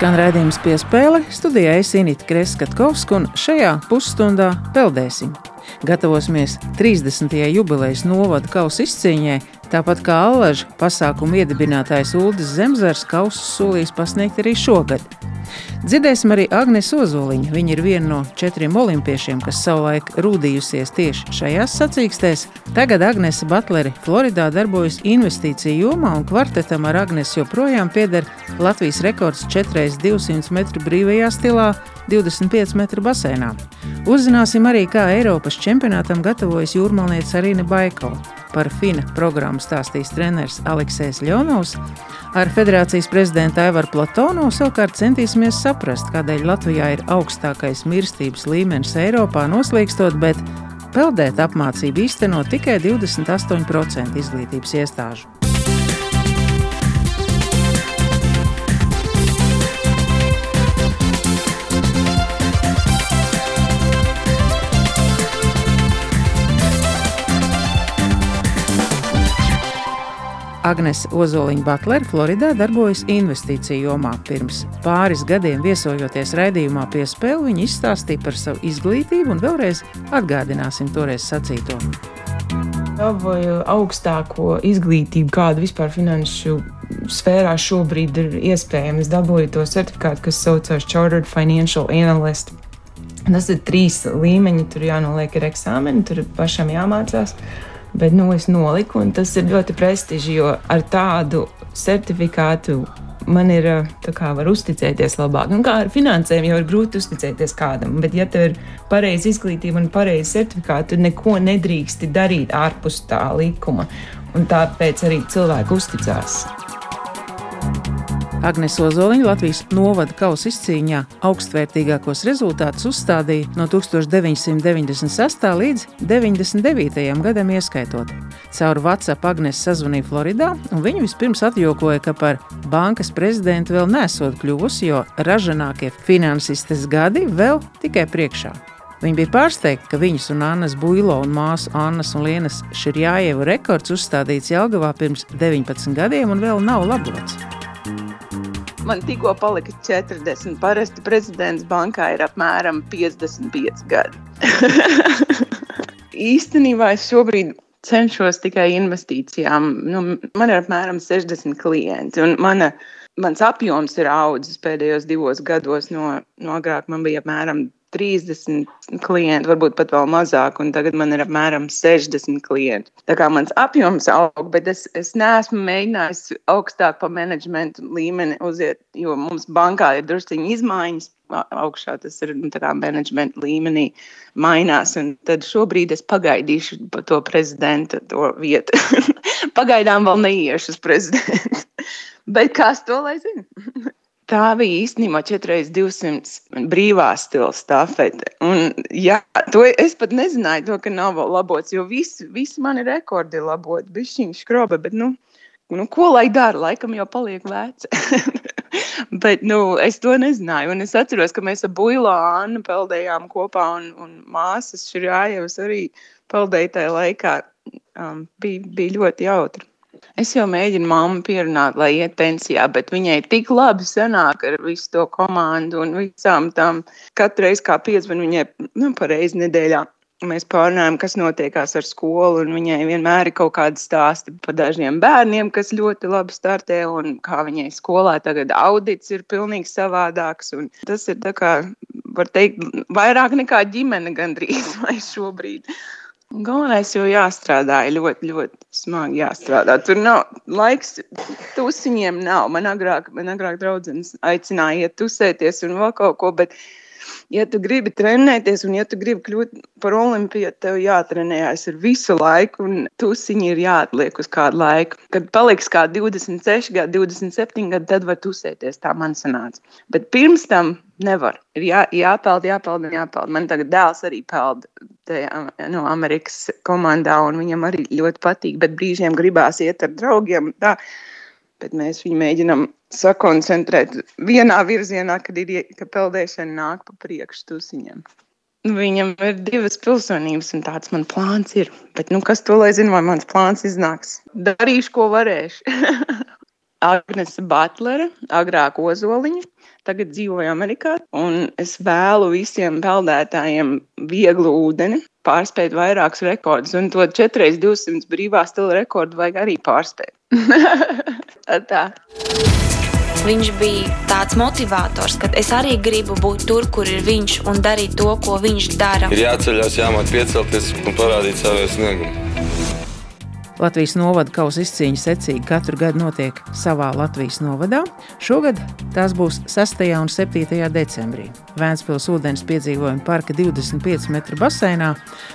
Skan raidījums piespēle, studijā es Inīti Kreskatkovska un šajā pusstundā peldēsim. Gatavosimies 30. jubilejas novada kausa izcīņai, tāpat kā Allaža pasākuma iedibinātājs Uldis Zemzars kausus solījis pasniegt arī šogad. Dzirdēsim arī Agnēs Ozoliņu. Viņa ir viena no četriem olimpiešiem, kas savulaik rūdījusies tieši šajās sacīkstēs. Tagad Agnēs Butlere Floridā darbojas investīciju jomā, un kvartetam ar Agnēs joprojām pieder Latvijas rekords 4x200 metru brīvajā stilā, 25 metru basēnā. Uzzināsim arī, kā Eiropas čempionātam gatavojas jūrmalniece Arīna Baikova. Par FINA programmu stāstīs treneris Aleksis Ļonovs. Ar federācijas prezidentu Aivaru Platonu savukārt centīsimies saprast, kādēļ Latvijā ir augstākais mirstības līmenis Eiropā noslīkstot, bet peldēt apmācību īsteno tikai 28% izglītības iestāžu. Agnese Ozoliņa Butlere Floridā darbojas investīciju jomā. Pirms pāris gadiem viesojoties raidījumā pie spēles, viņa izstāstīja par savu izglītību un vēlreiz atgādināsim toreiz sacīto. Dabūju augstāko izglītību, kāda vispār finanšu sfērā šobrīd ir iespējama. Es dabūju to certifikātu, kas saucās Chartered Financial Analyst. Tas ir trīs līmeņi, tur jānoliek ir eksāmeni, tur pašam jāmācās. Bet nu, es noliku, un tas ir ļoti prestiži, jo ar tādu certifikātu man ir tā kā var uzticēties labāk. Un kā ar finansēm jau ir grūti uzticēties kādam, bet ja tev ir pareiza izglītība un pareiza certifikāta, tad neko nedrīksti darīt ārpus tā likuma. Un tāpēc arī cilvēki uzticās. Agnēs Ozoliņa Latvijas novada kausa izcīņā augstvērtīgākos rezultātus uzstādīja no 1996. līdz 99. gadam ieskaitot. Caur WhatsApp Agnēs sazvanīja Floridā, un viņa vispirms atjokoja, ka par bankas prezidentu vēl nesot kļuvusi, jo ražanākie finansistes gadi vēl tikai priekšā. Viņa bija pārsteigta, ka viņas un Annas Buļlo un māsu Annas un Lienas Širjājeva rekords uzstādīts Jelgavā pirms 19 gadiem un vēl nav labots. Man tikko palika 40. Parasti prezidents bankā ir apmēram 55 gadi. Īstenībā es šobrīd cenšos tikai investīcijām. Nu, man ir apmēram 60 klienti. Mana, mans apjoms ir audzis pēdējos divos gados. No, no agrāk man bija apmēram 30 klienti, varbūt pat vēl mazāk, un tagad man ir apmēram 60 klienti. Tā kā mans apjoms aug, bet es, es neesmu mēģinājis augstāk pa menedžmenta līmeni uziet, jo mums bankā ir drusciņi izmaiņas. Augšā tas ir nu, menedžmenta līmenī, mainās. Tad šobrīd es pagaidīšu to prezidenta to vietu. Pagaidām vēl neiešu uz prezidentu. Bet kas to lai zina? Tā bija īstenībā 4x200 brīvā stila stafete. Un, jā, to es pat nezināju, to, ka nav labots, jo visi, visi mani rekordi ir laboti. Bišķiņš skroba, bet, nu, nu, ko lai dara? Laikam jau paliek veci. bet, nu, es to nezināju. Un es atceros, ka mēs ar Buļbuļsu Annu peldējām kopā, un, un māsas Šurājevas arī peldēja tajā laikā. Um, bija, bija ļoti jautri. Es jau mēģinu mammu pierunāt, lai iet pensijā, bet viņai tik labi sanāk ar visu to komandu un visām tām. Katru reizi kā piecdesmit viņai nu, pareizi nedēļā. Mēs pārunājam, kas notiekās ar skolu, un viņai vienmēr ir kaut kādi stāsti par dažiem bērniem, kas ļoti labi startē, un kā viņai skolā tagad audits ir pilnīgi savādāks. Tas ir, kā, var teikt, vairāk nekā ģimene gandrīz vai šobrīd. Galvenais jau jāstrādā, ļoti, ļoti smagi jāstrādā. Tur nav laiks, tusiņiem nav. Man agrāk, man agrāk draudzenes aicināja iet tusēties un vēl kaut ko, bet ja tu gribi trenēties un ja tu gribi kļūt par olimpieti, tev jātrenējas ar visu laiku, un tusiņi ir jāatliek uz kādu laiku. Kad paliks kā 26 gadi, 27 gadi, tad var tusēties. Tā man sanāca. Bet pirms tam nevar. Ir jā, jāpeld, jāpeld, jāpeld. Man tagad dēls arī peld tajā no Amerikas komandā, un viņam arī ļoti patīk, bet brīžiem gribās iet ar draugiem. Tā bet mēs viņu mēģinām sakoncentrēt vienā virzienā, kad ir ka peldēšana nāk pa priekšu tusiņam. Viņam ir divas pilsonības, un tāds man plāns ir. Bet, nu, kas to lai zina, vai mans plāns iznāks? Darīšu, ko varēšu. Agnese Butlere, agrāk Ozoliņa, tagad dzīvoju Amerikā. Es vēlu visiem peldētājiem vieglu ūdeni, pārspēt vairākus rekordus, un to 4x200 brīvā stila rekordu vajag arī pārspēt. Tā. Viņš bija tāds motivators, ka es arī gribu būt tur, kur ir viņš un darīt to, ko viņš dara. Ir jāceļās, jāmāk piecelties un parādīt savu sniegumu. Latvijas novada kausa izcīņa secīgi katru gadu notiek savā Latvijas novadā. Šogad tās būs 6. un 7. decembrī. Vēncpils ūdens piedzīvojuma parka 25 metru baseinā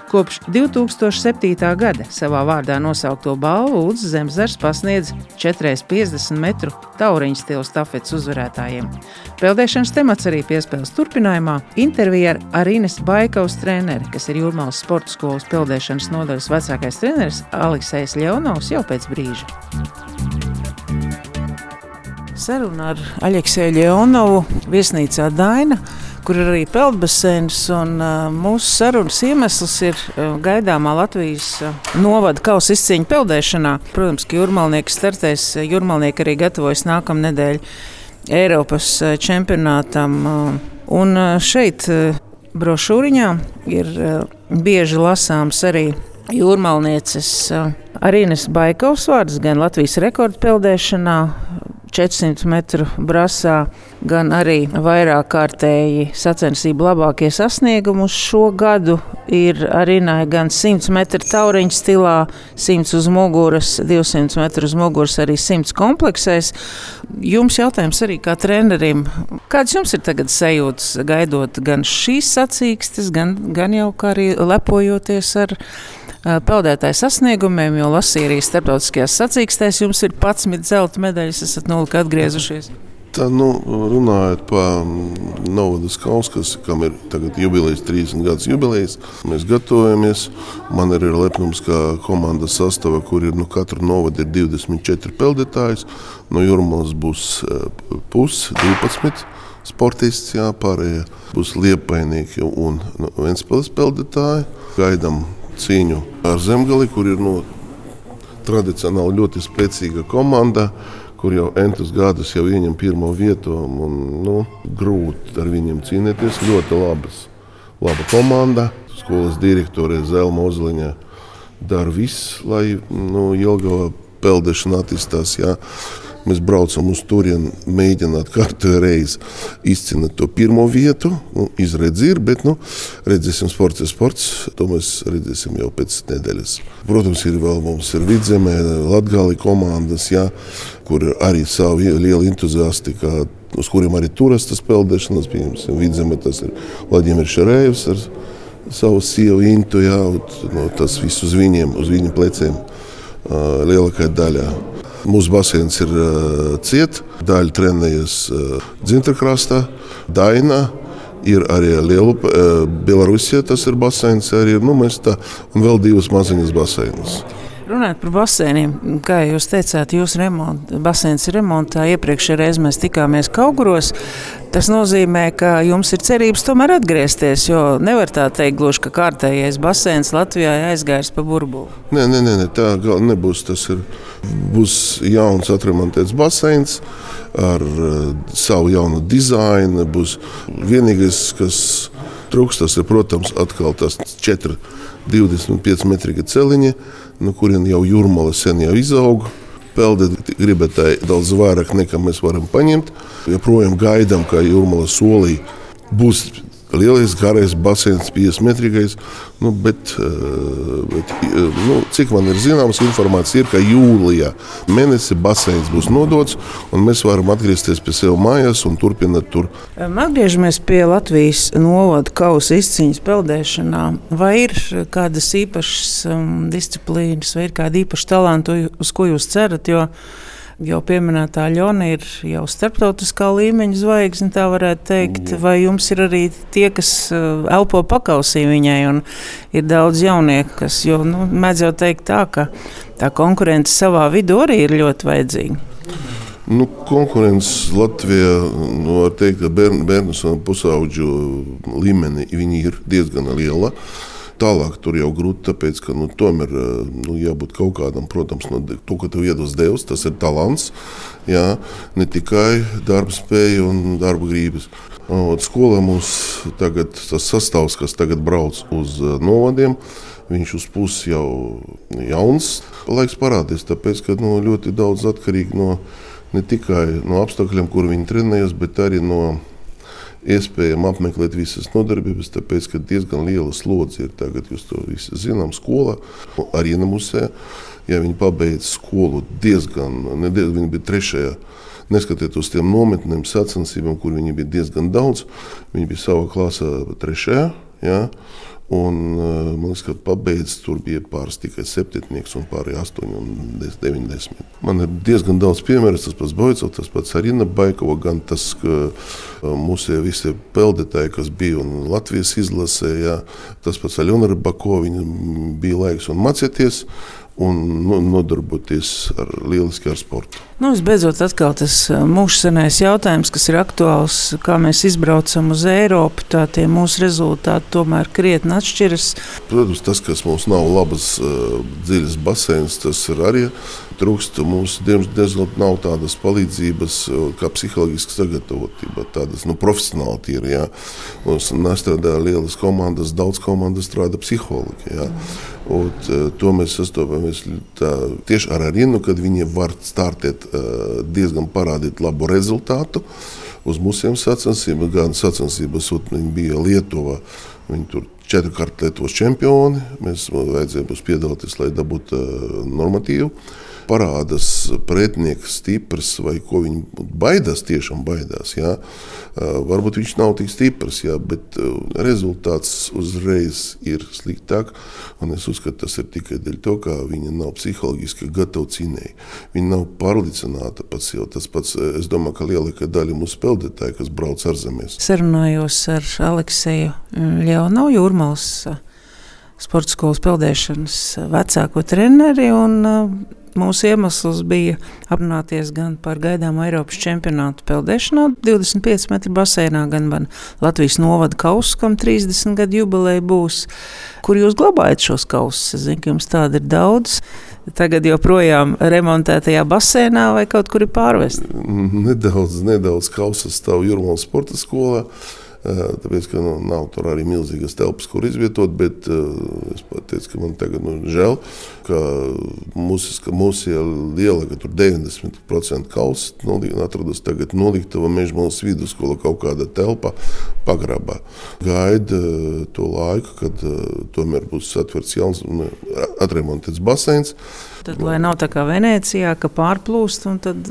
kopš 2007. gada savā vārdā nosaukto balvu Udzes Zemzars pasniedz 4,50 metru tauriņu stila stafetes uzvarētājiem. Peldēšanas temats arī piespēles turpinājumā - intervija ar Arīnes Baikaus treneri, kas ir Jūrmālas sporta skolas peldēšanas nodaļas vecākais treneris Aleksējs Ļaunovs jau pēc brīža. Saruna ar Aleksēju Ļaunovu viesnīcā Daina kur ir arī peldbaseins. Uh, mūsu sarunas iemesls ir uh, gaidāmā Latvijas uh, novada kausa izcīņa peldēšanā. Protams, ka jūrmalnieki startēs, jūrmalnieki arī gatavojas nākamā nedēļa Eiropas čempionātam. Un šeit brošūriņā ir bieži lasāms arī jūrmalnieces Arīnas Baikovs vārds gan Latvijas rekordpeldēšanā, 400 metru brasā, gan arī vairāk kārtēji sacensību labākie sasniegumi uz šo gadu ir Arinai gan 100 metru tauriņu stilā, 100 uz muguras, 200 metru uz muguras, arī 100 kompleksēs. Jums jautājums arī kā trenerim, kāds jums ir tagad sajūtas gaidot gan šīs sacīkstes, gan, gan jau kā arī lepojoties ar peldētāju sasniegumiem, jo lasīja arī starptautiskajās sacīkstēs, jums ir 11 zelta medaļas, esat nulli atgriezušies. Tā, nu, runājot par Novadas Kauskas, kam ir tagad jubilejas, 30 gadus jubilejas, mēs gatavojamies. Man ir lepnums, ka komandas sastāvā, kur ir nu, katra novada ir 24 peldētājs, no Jurmalas būs pus 12 sportists, jā, pārējie būs liepainieki un nu, Ventspils peldētāji. Gaidām cīņu ar Zemgali, kur ir nu, tradicionāli ļoti spēcīga komanda, kur jau entus gadus jau ieņem pirmo vietu. Un, nu, grūti ar viņiem cīnīties. Ļoti labas, laba komanda. Skolas direktore Zelma Ozliņa dara visu, lai nu, Jelgava peldēšana attīstās. Jā. Mēs braucam uz turieni, mēģināt kārtīgi reizi izcīnīt to pirmo vietu. Nu, Izredzi ir, bet nu, redzēsim, sports ir sports. To mēs redzēsim jau pēc nedēļas. Protams, ir vēl mums ir vidzemē, Latgāli komandas, jā, kur arī savi lieli entuziasti. Uz kuriem arī turas tas peldēšanas, piemēram, vidzemē tas ir Vladimirs Šarējevs ar savu sievu Intu, jā, un, no, tas viss uz viņiem, uz viņu pleciem lielākajā daļā. Mūsu basēns ir ciets, daļa trenējas Dzintrakrastā, Dainā. Ir arī liela Belarusija, tas ir basēns, arī ir nu, tā, un vēl divas maziņas basēnas. Runājot par basēniem, kā jūs teicāt, jūsu basēns ir remontā. Iepriekšējā reizē mēs tikāmies Kauguros. Tas nozīmē, ka jums ir cerības tomēr atgriezties, jo nevar tā teikt, gluži, ka kārtējais basēns Latvijā aizgājis pa burbuli. Nē, nē, nē, tā nebūs. Tas ir, būs jauns atremontēts basēns ar uh, savu jaunu dizainu. Būs vienīgais, kas trūkst, tas ir, protams, atkal tas 4,25 metru celiņi no nu, kuriem jau jūrmāla sen jau izauga. Pelde gribētāji daudz vairāk nekā mēs varam paņemt. Joprojām gaidām, ka jūrmāla solī būs lielais garais basēns, 50 metrīgais. Nu, bet, eh, bet, eh, nu, cik man ir zināms, informācija ir, ka jūlijā mēnesī basēns būs nodots, un mēs varam atgriezties pie sevis mājās un turpināt tur. Atgriežamies pie Latvijas novada kausa izcīņas peldēšanā. Vai ir kādas īpašas disciplīnas, vai ir kādi īpaši talanti, uz ko jūs cerat? Jo jau pieminētā Ļona ir jau starptautiskā līmeņa zvaigzne, tā varētu teikt. Jā. Vai jums ir arī tie, kas uh, elpo pakausī viņai, un ir daudz jaunieku, kas, jo nu, mēdz jau teikt tā, ka tā konkurence savā vidū arī ir ļoti vajadzīga. Nu, konkurence Latvijā, nu, var teikt, ka bērnu, bērnu un pusauģu līmenī ir diezgan liela. Tālāk tur jau grūti, tāpēc, ka nu, tomēr nu, jābūt kaut kādam, protams, no to, ko tev iedos Dievs, tas ir talants. Jā, ne tikai darba spēja un darba grības. Skolā mums tagad tas sastāvs, kas tagad brauc uz novadiem, viņš uz pusi jau jauns. Laiks parādīs, tāpēc, ka nu, ļoti daudz atkarīgi no ne tikai no apstākļiem, kur viņi trenējas, bet arī no iespējām apmeklēt visas nodarbības, tāpēc, ka diezgan liela slodze ir tagad, jūs to visi zinām, skolā, arī Namusē. Ja viņi pabeidz skolu diezgan, nediezgan, viņi bija trešajā neskatoties uz tiem nometnēm, sacensībām, kur viņi bija diezgan daudz, viņi bija savā klasē trešajā. Ja? Un, eh, man liekas, ka pabeidzis tur bija pāris tikai septiņnieks un pārējie astoņi un deviņdesmit. Man ir diezgan daudz piemēru, tas pats Boicovs, tas pats Arina Baikova, gan tas, ka eh, mūsu visi peldētāji, kas bija un Latvijas izlasē, ja, tas pats Aļona Bako, viņa bija laiks un mācīties un nu, nodarboties ar lieliski ar sportu. Nu, visbeidzot, atkal tas mūsu senais jautājums, kas ir aktuāls, kā mēs izbraucam uz Eiropu, tā tie mūsu rezultāti tomēr krietni atšķiras. Protams, tas, kas mums nav labas dziļas basēns, tas ir arī trūkst. Mums, diemžēl, nav tādas palīdzības, kā psiholoģiska sagatavotība, tādas nu, profesionāli tīri. Mums nestrādā lielas komandas, daudz komandas strādā psihologi. Jā. Un, to mēs sastopamies tieši ar Arinu, kad viņi var startēt diezgan parādīt labu rezultātu. Uz mūsu sacensībām, gan sacensības, viņi bija Lietuva. Viņi tur četrkārt Lietuvas čempioni. Mēs vajadzēja piedalīties, lai dabūtu normatīvu parādās pretinieks stiprs vai ko viņi baidās, tiešām baidās. Jā. Varbūt viņš nav tik stiprs, jā, bet rezultāts uzreiz ir sliktāk. Es uzskatu, tas ir tikai dēļ to, ka viņa nav psiholoģiski gatava cīņai. Viņa nav pārliecināta par sevi. Tas pats, es domāju, ka lielākā daļa mūsu spēlētāju, kas brauc ārzemēs. Sarunājos ar Alekseju Ļaunovu Jūrmals sporta skolas peldēšanas vecāko treneri. Un, Mūsu iemesls bija aprunāties gan par gaidāmo Eiropas čempionātu peldēšanā, 25 metru basēnā, gan Latvijas novada kausu, kam 30 gadu jubileja būs. Kur jūs glabājat šos kausus? Es zinu, ka jums tāda ir daudz. Tagad joprojām remontētajā basēnā vai kaut kur ir pārvest? Nedaudz, nedaudz kausas stāv Jurmālas sporta skolā. Tāpēc, ka nu, nav tur arī milzīgas telpas, kur izvietot, bet uh, es teicu, ka man tagad nu, žēl, ka mūsu, mūsu ir liela, ka tur 90% kausa atrodas tagad noliktava Mežmalas vidusskola kaut kāda telpa pagrabā. Gaida to laiku, kad uh, tomēr būs atverts jauns un atremontēts baseins. Tad, lai nav tā kā Venecijā, ka pārplūst un tad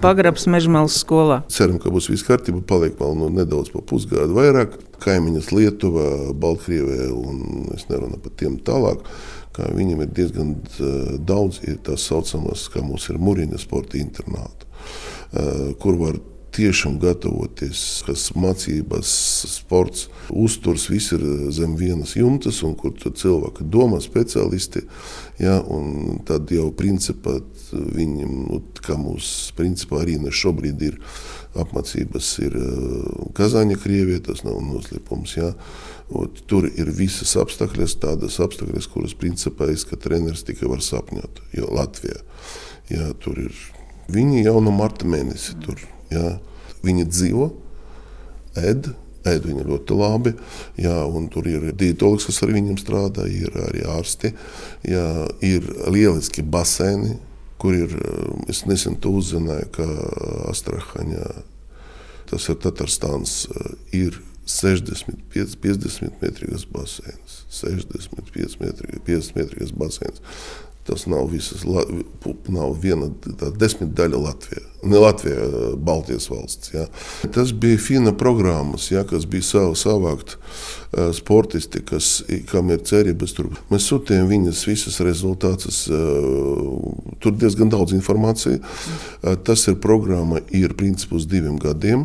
pagrabs Mežmalas skolā. Ceram, ka būs viss kārtībā, paliek vēl nu, nedaudz pa pusgadu vairāk. Kaimiņas Lietuva, Baltkrievija un es nerunāju par tiem tālāk. Viņam ir diezgan daudz ir tā saucamās, kā mums ir Mūrīna sporta internāta, kur var tiešām gatavoties, kas mācības, sports, uzturs, viss ir zem vienas jumtas, un kur cilvēki domā speciālisti. Ja, tad jau principā viņam, nu, kā mūsu principā arī šobrīd ir apmācības, ir Kazāņa Krievija, tas nav noslēpums. Ja. Ot, tur ir visas apstākļas, tādas apstākļas, kuras principā es kā treneris tikai var sapņot. Jo Latvijā ja, tur ir viņi jau no marta mēnesi tur. Ja. Viņi dzīvo, ēd, ēd viņi ļoti labi. Jā, tur ir dietologs, kas ar viņiem strādā, ir arī ārsti. Jā, ir lieliski basēni, kur ir, es nesen uzzināju, ka Astrahaņā, tas ir Tatarstāns, ir 65, 50 metrīgas basēns. 65 metri, 50 metrīgas basēns. Tas nav visas, nav viena desmitdaļa Latvijā ne Latvija, Baltijas valsts. Ja. Tas bija fina programmas, ja, kas bija savu savākt uh, sportisti, kas, kam ir cerības. Tur. Mēs sūtījām viņas visas rezultātus. Uh, tur diezgan daudz informācijas. Uh, tas ir programma, ir principā uz diviem gadiem,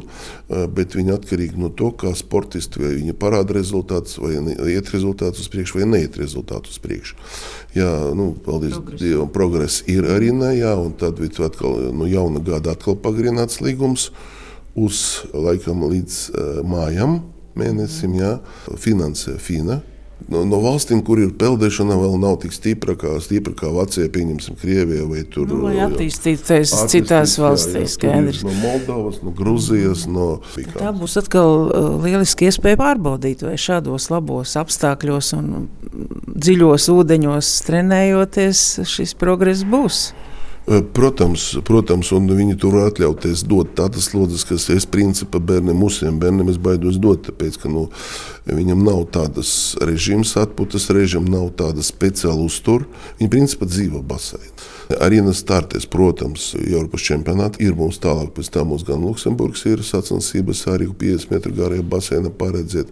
bet viņi atkarīgi no to, kā sportisti vai viņi parāda rezultātus, vai iet rezultātus uz priekšu, vai neiet rezultātus uz priekšu. Jā, nu, paldies Dievam, progress ir arī ne, jā, un tad atkal no jauna gada atkal pagarināts līgums uz laikam līdz uh, mājam mēnesim. Jā. Finansē FINA. no, no valstīm, kur ir peldēšana, vēl nav tik stipra kā, stipra kā Vācija, pieņemsim, Krievija vai tur. Nu, vai attīstīties citās valstīs, skaidrs. No Moldovas, no Gruzijas, no. Tā būs atkal uh, lieliski iespēja pārbaudīt, vai šādos labos apstākļos un dziļos ūdeņos trenējoties šis progress būs. Protams, protams, un viņi tur var atļauties dot tādas slodzes, kas es principā bērniem, musiem bērniem es baidos dot, tāpēc, ka nu, viņam nav tādas režīmas atpūtas režīma, nav tāda speciāla uztur. Viņi principā dzīvo basēnā. Arīna startēs, protams, Eiropas čempionātā. Ir mums tālāk, pēc tam mums gan Luksemburgas ir sacensības, arī 50 metru garajā basēnā paredzēt.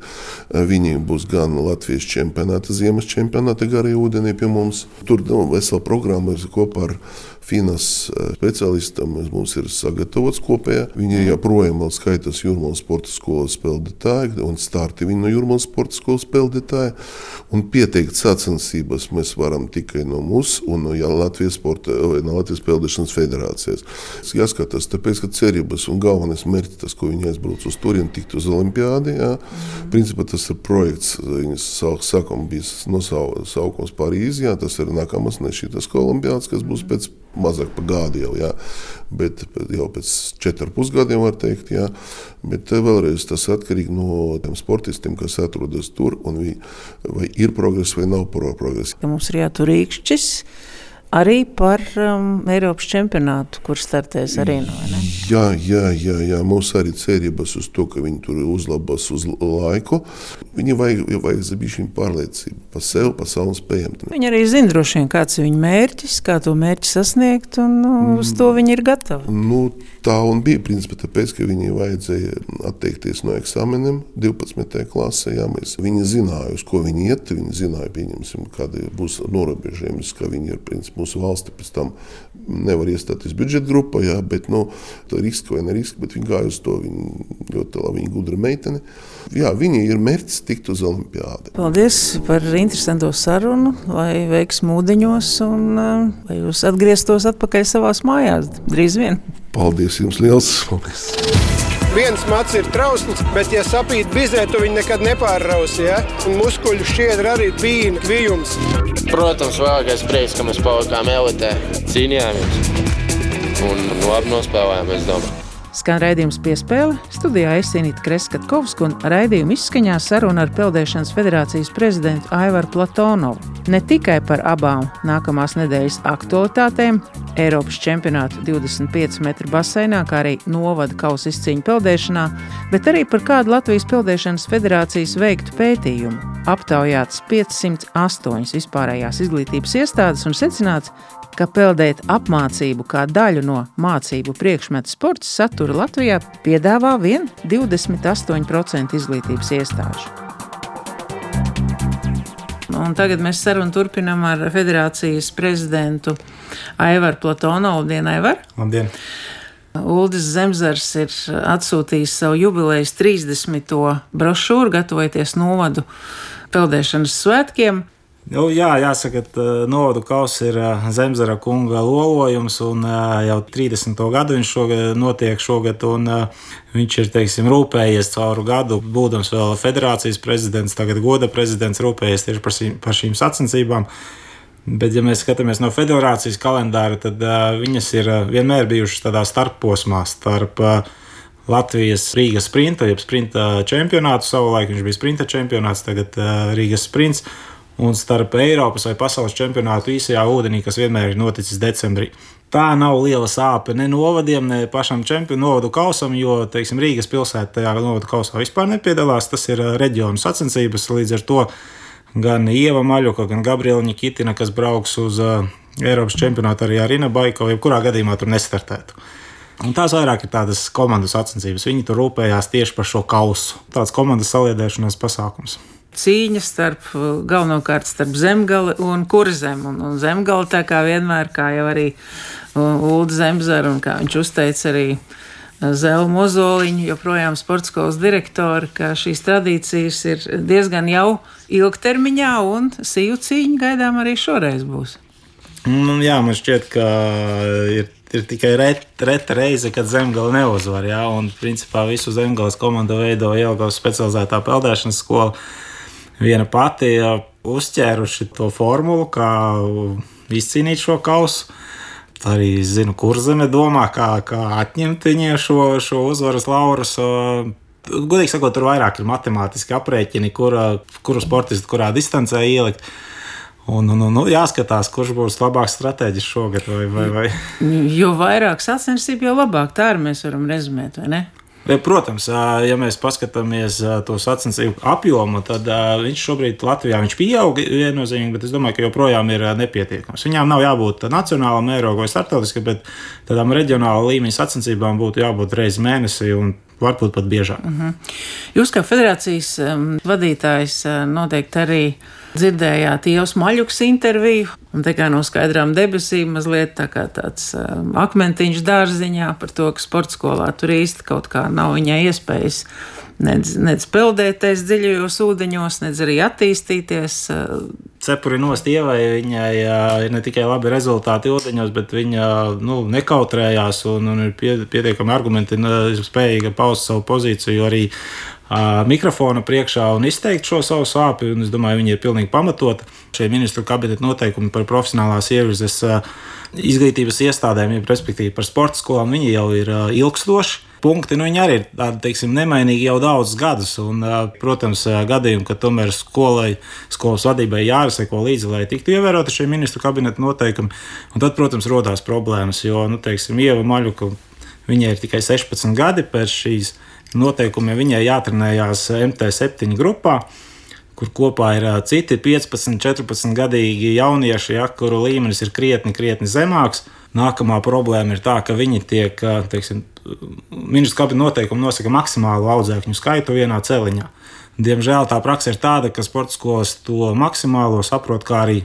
Viņiem būs gan Latvijas čempionāta, ziemas čempionāta garajā ūdenī pie mums. Tur nu, vesela programma ir kopā ar Finas eh, speciālistam mums ir sagatavots kopējā. Viņi joprojām skaitās Jūrmālas sporta skolas spēlētāji un starti viņi no Jūrmālas sporta skolas spēlētāji. Pieteikt sacensības mēs varam tikai no mūsu un no Latvijas, sporta, no Latvijas Peldēšanas federācijas. Jāskatās, tāpēc, ka cerības un galvenais mērķis, tas, ko viņi aizbrauc uz turieni, tikt uz olimpiādi. Jā. Principā tas ir projekts, viņas sākuma bija nosaukums Parīzijā, tas ir nākamais ne šitas olimpiāds, kas būs pēc mazāk par gadu jau, jā. bet jau pēc četriem pusgadiem var teikt. Jā. Bet eh, vēlreiz tas atkarīgs no tiem sportistiem, kas atrodas tur, un vi, vai ir progress vai nav progress. Mums ir jātur rīkšķis arī par um, Eiropas čempionātu, kur startēs arī no ne? Jā, jā, jā, jā. mums arī cerības uz to, ka viņi tur uzlabos uz laiku. Viņi vajag, vajag zabišķiņu pārliecību par sevi, par savu spējām. Viņi arī zina droši vien, kāds ir viņu mērķis, kā to mērķi sasniegt, un nu, uz to viņi ir gatavi. Nu, tā un bija, principā, tāpēc, ka viņi vajadzēja atteikties no eksāmeniem 12. klasē. Jā, mēs, viņi zināja, uz ko viņi iet, viņi zināja, pieņemsim, kādi būs norobežojumi, ka viņi ir, principā, mūsu valsti pēc tam nevar iestāties budžeta grupā, jā, bet nu, tā riska vai ne riska, bet viņi gāja uz to. Viņa ļoti labi, viņa gudra meitene. Jā, viņa ir mērķis tikt uz olimpiādi. Paldies par interesanto sarunu, lai veiksmu ūdeņos un lai jūs atgrieztos atpakaļ savās mājās drīz vien. Paldies jums liels! Paldies. Viens mats ir trausls, bet, ja sapīt bizē, tu viņu nekad nepārrausi. Ja? Un muskuļu šķiedra arī bija kvijums. Protams, vēlākais prieks, ka mēs palikām elitē, cīnījāmies un labi nospēlējām, es domāju. Skan raidījums piespēle. Studijā es Inītu Kreskatkovsku un raidījuma izskaņā saruna ar Peldēšanas federācijas prezidentu Aivaru Platonovu. Ne tikai par abām nākamās nedēļas aktualitātēm, Eiropas čempionātu 25 metru baseinā, kā arī novada kausa izcīņu peldēšanā, bet arī par kādu Latvijas Peldēšanas federācijas veiktu pētījumu. Aptaujāts 508 vispārējās izglītības iestādes un secināts, ka peldēt apmācību kā daļu no mācību priekšmetu sporta satura Latvijā piedāvā vien 28% izglītības iestāžu. Un tagad mēs sarunu turpinām ar federācijas prezidentu Aivaru Platonovu. Labdien, Aivar! Labdien! Uldis Zemzars ir atsūtījis savu jubilejas 30. brošūru, gatavojoties novadu peldēšanas svētkiem. Nu, jā, jāsaka, ka novadu kausa ir Zemzara kunga lolojums, un jau 30. gadu viņš šogad notiek šogad, un viņš ir, teiksim, rūpējies cauru gadu, būdams vēl federācijas prezidents, tagad goda prezidents, rūpējies tieši par, šīm, par šīm sacensībām. Bet, ja mēs skatāmies no federācijas kalendāra, tad viņas ir vienmēr bijušas tādā starposmā starp Latvijas Rīgas sprinta, jeb sprinta čempionātu. Savulaik viņš bija sprinta čempionāts, tagad Rīgas sprints un starp Eiropas vai pasaules čempionātu īsajā ūdenī, kas vienmēr ir noticis decembrī. Tā nav liela sāpe ne novadiem, ne pašam čempionu novadu kausam, jo teiksim, Rīgas pilsēta tajā novadu kausā vispār nepiedalās. Tas ir reģionu sacensības, līdz ar to gan Ieva Maļuka, gan Gabriela Nikitina, kas brauks uz uh, Eiropas čempionātu arī Arina Baiko, jebkurā gadījumā tur nestartētu. Un tās vairāk ir tādas komandas sacensības. Viņi tur rūpējās tieši par šo kausu. Tāds komandas saliedēšanās pasākums cīņa starp galvenokārt starp zemgali un kurzem. Un, un zemgali tā kā vienmēr, kā jau arī Ulu Zemzara, un kā viņš uzteica arī Zelu Mozoliņu, joprojām sporta skolas direktori, ka šīs tradīcijas ir diezgan jau ilgtermiņā, un sīju cīņa gaidām arī šoreiz būs. Nu, jā, man šķiet, ka ir ir tikai reta ret reize, kad zemgala neuzvar. Jā, un principā visu zemgājas komandu veido Jelgavas specializētā peldēšanas skola. Viena pati uzķēruši to formulu, kā izcīnīt šo kausu. Arī zinu, kur zeme domā, kā, kā atņemt viņiem šo, šo uzvaras laurus. Godīgi sakot, tur vairāk ir matemātiski aprēķini, kur, kuru sportistu kurā distancē ielikt. Un, un, un, nu, jāskatās, kurš būs labāks stratēģis šogad. Vai, vai, vai. Jo vairāk sacensību, jo labāk tā arī mēs varam rezumēt, vai ne? Protams, ja mēs paskatāmies to sacensību apjomu, tad viņš šobrīd Latvijā viņš pieaug viennozīmīgi, bet es domāju, ka joprojām ir nepietiekams. Viņām nav jābūt nacionālam mērogam vai starptautiskam, bet tādām reģionāla līmeņa sacensībām būtu jābūt reizes mēnesī varbūt pat biežāk. Uh mhm. -huh. Jūs kā federācijas um, vadītājs noteikti arī dzirdējāt Ievas Maļuks interviju, un te kā no skaidrām debesīm mazliet tā kā tāds um, akmentiņš dārziņā par to, ka sporta skolā tur īsti kaut kā nav viņai iespējas nedz, nedz peldēties dziļajos ūdeņos, nedz arī attīstīties. Cepuri nost ievai, viņai ir ne tikai labi rezultāti ūdeņos, bet viņa nu, nekautrējās un, un ir pie, pietiekami argumenti, spējīga paust savu pozīciju arī mikrofona priekšā un izteikt šo savu sāpju. Es domāju, viņi ir pilnīgi pamatoti. Šie ministru kabineta noteikumi par profesionālās ievirzes izglītības iestādēm, respektīvi par sporta skolām, viņi jau ir ilgstoši. Punkti nu, arī ir tādi teiksim, nemainīgi jau daudzus gadus. Un, protams, gadījumi, ka tomēr skolai, skolas vadībai jāseko līdzi, lai tiktu ievēroti šie ministru kabineta noteikumi. Un tad, protams, rodās problēmas, jo, nu, teiksim, Ieva Maļuka, viņai ir tikai 16 gadi pēc šīs noteikumiem viņai jātrenējās MT7 grupā. Kur kopā ir citi 15, 14 gadīgi jaunieši, ja, kuru līmenis ir krietni, krietni zemāks. Nākamā problēma ir tā, ka viņi tiek, teiksim, ministrs kabineta noteikumi nosaka maksimālu audzēkņu skaitu vienā celiņā. Diemžēl tā praksa ir tāda, ka sporta skolas to maksimālo saprot kā arī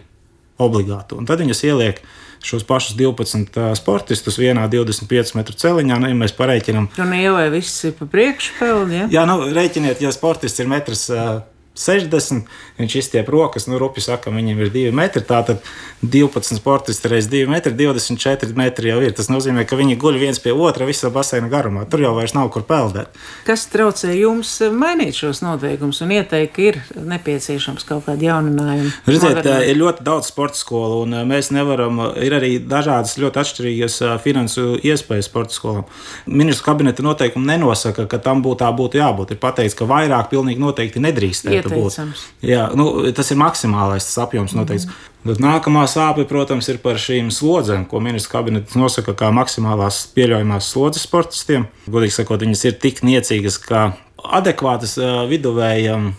obligātu. Un tad viņas ieliek šos pašus 12 sportistus vienā 25 metru celiņā. Nu, ja mēs pareiķinām, un jau viss ir pa priekšu peldi. Ja? Jā, nu, reiķiniet, ja sportists ir metrs. Uh, 60, viņš izstiep rokas, nu, rupi saka, viņam ir 2 metri. Tātad 12 sportisti reizes 2 metri, 24 metri jau ir. Tas nozīmē, ka viņi guļ viens pie otra visā baseina garumā. Tur jau vairs nav kur peldēt. Kas traucē jums mainīt šos noteikumus un ieteikt, ka ir nepieciešams kaut kādi jauninājumi? Redziet, ir ļoti daudz sporta skolu, un mēs nevaram, ir arī dažādas ļoti atšķirīgas finansu iespējas sporta skolām. Ministru kabineta noteikumi nenosaka, ka tam būtu tā būtu jābūt. Ir pateikts, ka vairāk pilnīgi noteikti nedrīkst varētu būt. Jā, nu, tas ir maksimālais tas apjoms noteikts. Mm. Tad nākamā sāpe, protams, ir par šīm slodzēm, ko ministrs kabinets nosaka kā maksimālās pieļaujamās slodzes sportistiem. Godīgi sakot, viņas ir tik niecīgas, ka adekvātas viduvējam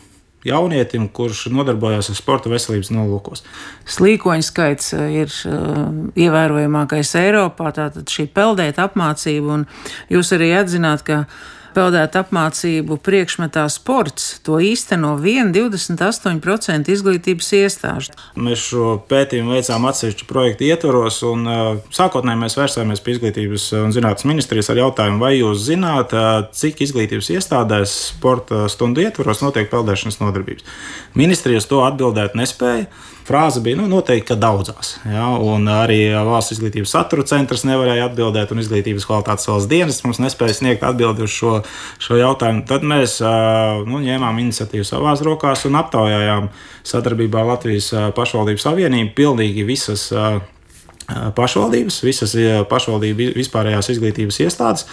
jaunietim, kurš nodarbojas ar sporta veselības nolūkos. Slīkoņu skaits ir uh, ievērojamākais Eiropā, tātad šī peldēta apmācība, un jūs arī atzināt, ka peldēt apmācību priekšmetā sports. To īsteno 1,28% izglītības iestāžu. Mēs šo pētījumu veicām atsevišķu projektu ietvaros, un sākotnēji mēs vērsāmies pie izglītības un zinātnes ministrijas ar jautājumu, vai jūs zināt, cik izglītības iestādēs sporta stundu ietvaros notiek peldēšanas nodarbības. Ministrijas to atbildēt nespēja. Frāze bija nu, noteikti, ka daudzās. Ja, un arī valsts izglītības satura centrs nevarēja atbildēt, un izglītības kvalitātes valsts dienas mums nespēja sniegt atbildi uz šo, šo jautājumu. Tad mēs nu, ņēmām iniciatīvu savās rokās un aptaujājām sadarbībā ar Latvijas pašvaldības savienību pilnīgi visas pašvaldības, visas pašvaldību vispārējās izglītības iestādes.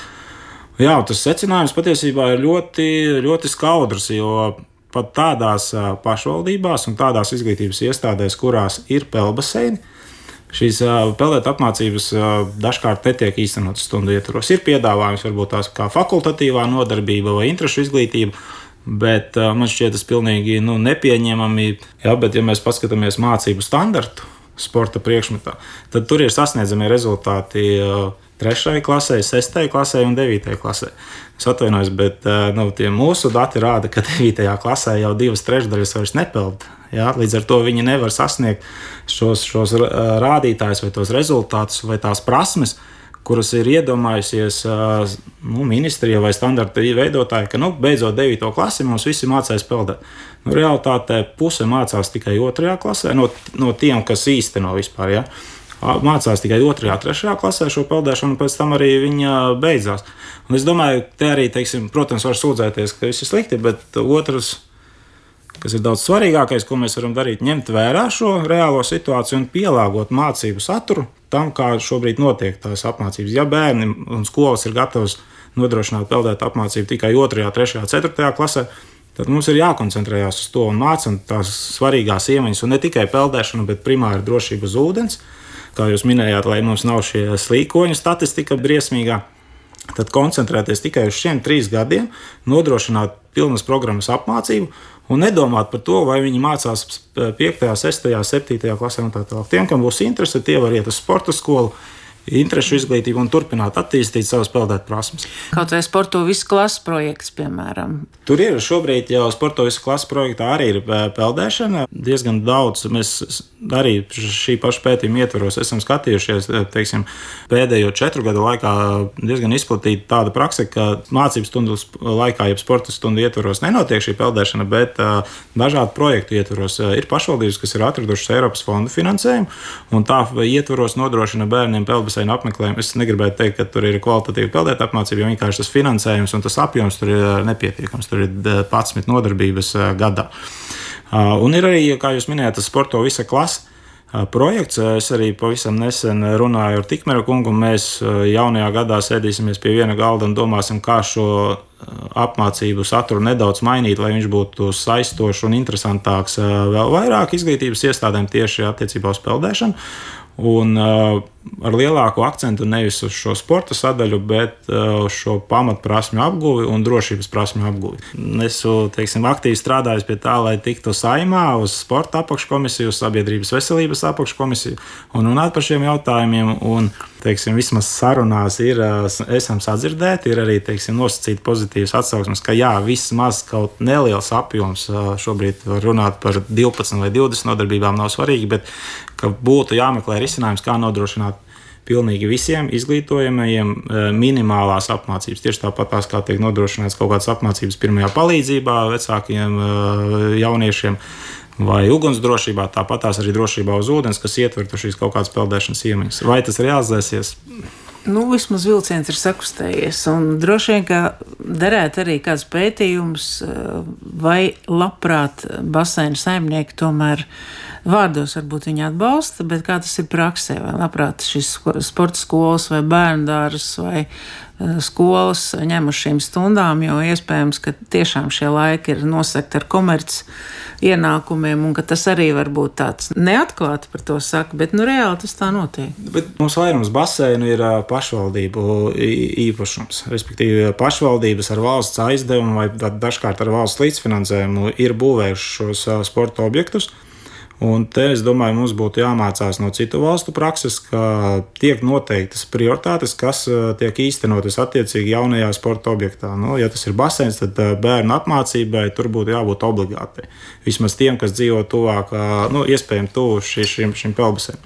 Jā, tas secinājums patiesībā ir ļoti, ļoti skaudrs, jo pat tādās pašvaldībās un tādās izglītības iestādēs, kurās ir pelbaseini, šīs peldēt apmācības dažkārt netiek īstenotas stundu ietvaros. Ir piedāvājums varbūt tās kā fakultatīvā nodarbība vai interešu izglītība. Bet man šķiet, tas ir pilnīgi nu, nepieņemami. Jā, bet, ja mēs paskatāmies mācību standartu sporta priekšmetā, tad tur ir sasniedzami rezultāti uh, 3. klasē, 6. klasē un 9. klasē. Es atvainojos, bet eh, nu, mūsu dati rāda, ka 9. klasē jau divas trešdaļas vairs nepeld. Ja? Līdz ar to viņi nevar sasniegt šos, šos eh, rādītājus, vai tos rezultātus, vai tās prasmes, kuras ir iedomājusies nu, ministrija vai standarta veidotāji, ka nu, beidzot 9. klasē mums visi mācīs peldēt. Nu, Realtātē puse mācās tikai 2. klasē no, no tiem, kas īsteno vispār. Ja? mācās tikai 2, 3 klasē šo peldēšanu, un pēc tam arī viņa beidzās. Un es domāju, te arī, teiksim, protams, var sūdzēties, ka viss ir slikti, bet otrs. kas ir daudz svarīgākais, ko mēs varam darīt, ņemt vērā šo reālo situāciju un pielāgot mācību saturu tam, kā šobrīd notiek tās apmācības. Ja bērni un skolas ir gatavas nodrošināt peldēt apmācību tikai 2, 3, 4 klasē, tad mums ir jākoncentrējas uz to un mācīt tās svarīgās iemaņas, un ne tikai peldēšanu, bet primāri drošību uz ūdens. Kā jūs minējāt, lai mums nav šie slīkoņu statistika briesmīgā tad koncentrēties tikai uz šiem trim gadiem, nodrošināt pilnas programmas apmācību un nedomāt par to, vai viņi mācās 5, 6, 7 klasē un tā tālāk. Tiem, kam būs interese, tie var iet uz sporta skolu interešu izglītību un turpināt attīstīt savas peldēt prasmes. Kaut vai sporto visu klases projekts, piemēram. Tur ir šobrīd jau sporto visu klases projektā arī ir peldēšana. Diezgan daudz mēs arī šī paša pētījuma ietvaros esam skatījušies, teiksim, pēdējo četru gadu laikā diezgan izplatīta tāda praksa, ka mācību stundu laikā, jeb sporta stundu ietvaros nenotiek šī peldēšana, bet dažādu projektu ietvaros ir pašvaldības, kas ir atradušas Eiropas fondu finansējumu, un tā ietvaros nodrošina bērniem peldēšanu baseinu apmeklējumu. Es negribētu teikt, ka tur ir kvalitatīva peldēt apmācība, jo vienkārši tas finansējums un tas apjoms tur ir eh, nepietiekams. Tur ir 11 eh, nodarbības eh, gadā. Un ir arī, kā jūs minējāt, tas sporto visa klasa projekts. Es arī pavisam nesen runāju ar Tikmēra kungu. Mēs jaunajā gadā sēdīsimies pie viena galda un domāsim, kā šo apmācību saturu nedaudz mainīt, lai viņš būtu saistošs un interesantāks vēl vairāk izglītības iestādēm tieši attiecībā uz peldēšanu. Un uh, ar lielāku akcentu nevis uz šo sporta sadaļu, bet uh, uz šo pamatprasmju apguvi un drošības prasmju apguvi. Esmu teiksim, aktīvi strādājis pie tā, lai tiktu saimā uz sporta apakškomisiju, uz sabiedrības veselības apakškomisiju un runāt par šiem jautājumiem. Un, teiksim, vismaz sarunās ir, uh, esam sadzirdēti, ir arī teiksim, nosacīti pozitīvas atsauksmes, ka jā, vismaz kaut neliels apjoms šobrīd var runāt par 12 vai 20 nodarbībām nav svarīgi, bet būtu jāmeklē risinājums, kā nodrošināt pilnīgi visiem izglītojamajiem eh, minimālās apmācības. Tieši tāpat tās, kā tiek nodrošināts kaut kādas apmācības pirmajā palīdzībā vecākiem eh, jauniešiem. Vai ugunsdrošībā, tāpat tās arī drošībā uz ūdens, kas ietvertu šīs kaut kādas peldēšanas iemaņas. Vai tas realizēsies? Nu, vismaz vilciens ir sakustējies. Droši vien, ka derētu arī kāds pētījums, eh, vai labprāt baseina saimnieki tomēr vārdos varbūt viņi atbalsta, bet kā tas ir praksē, vai labprāt šis sporta skolas vai bērnu dārzs vai eh, skolas ņem uz šīm stundām, jo iespējams, ka tiešām šie laiki ir nosegti ar komerci ienākumiem, un tas arī var būt tāds neatklāti par to saka, bet nu reāli tas tā notiek. Bet mums vairums baseinu ir pašvaldību īpašums, respektīvi pašvaldības ar valsts aizdevumu vai dažkārt ar valsts līdzfinansējumu ir būvējuši šos sporta objektus. Un te es domāju, mums būtu jāmācās no citu valstu prakses, ka tiek noteiktas prioritātes, kas eh, tiek īstenotas attiecīgi jaunajā sporta objektā. Nu, ja tas ir basēns, tad eh, bērnu apmācībai tur būtu jābūt obligātai. Vismaz tiem, kas dzīvo tuvāk, nu, iespējami tuvu šim, šim pelbasēm.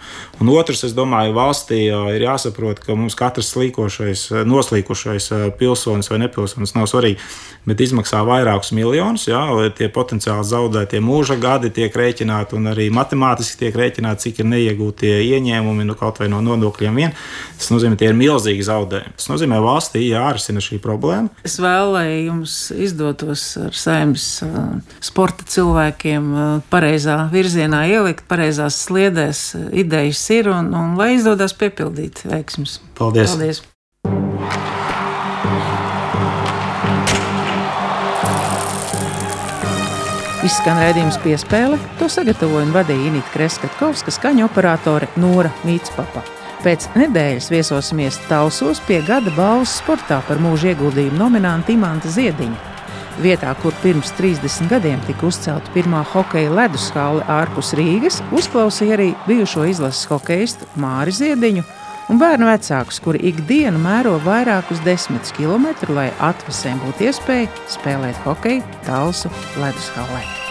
Un otrs, es domāju, valstī ir jāsaprot, ka mums katrs slīkošais, noslīkušais pilsonis vai nepilsonis nav svarīgi, bet izmaksā vairākus miljonus, lai tie potenciāli zaudētie mūža gadi tiek rēķināti un arī arī matemātiski tiek rēķināts, cik ir neiegūtie ieņēmumi nu, kaut vai no nodokļiem vien. Tas nozīmē, ka tie ir milzīgi zaudējumi. Tas nozīmē, ka valstī jārisina šī problēma. Es lai jums izdotos ar saimnes sporta cilvēkiem pareizā virzienā ielikt, pareizās sliedēs idejas ir un, un lai izdodas piepildīt veiksmus. Paldies! Paldies. Izskan redzējums piespēle, to sagatavoja un vadīja Inīta Kreskatkovska, skaņa operātore Nora Mītspapa. Pēc nedēļas viesosimies Tausos pie gada balvas sportā par mūža ieguldījumu nominantu Imanta Ziediņu. Vietā, kur pirms 30 gadiem tika uzcelta pirmā hokeja leduskāle ārpus Rīgas, uzklausīja arī bijušo izlases hokeistu Māri Ziediņu un bērnu vecākus, kuri ikdienu mēro vairākus desmit kilometrus, lai atvasēm būtu iespēja spēlēt hokeju Talsu leduskālē.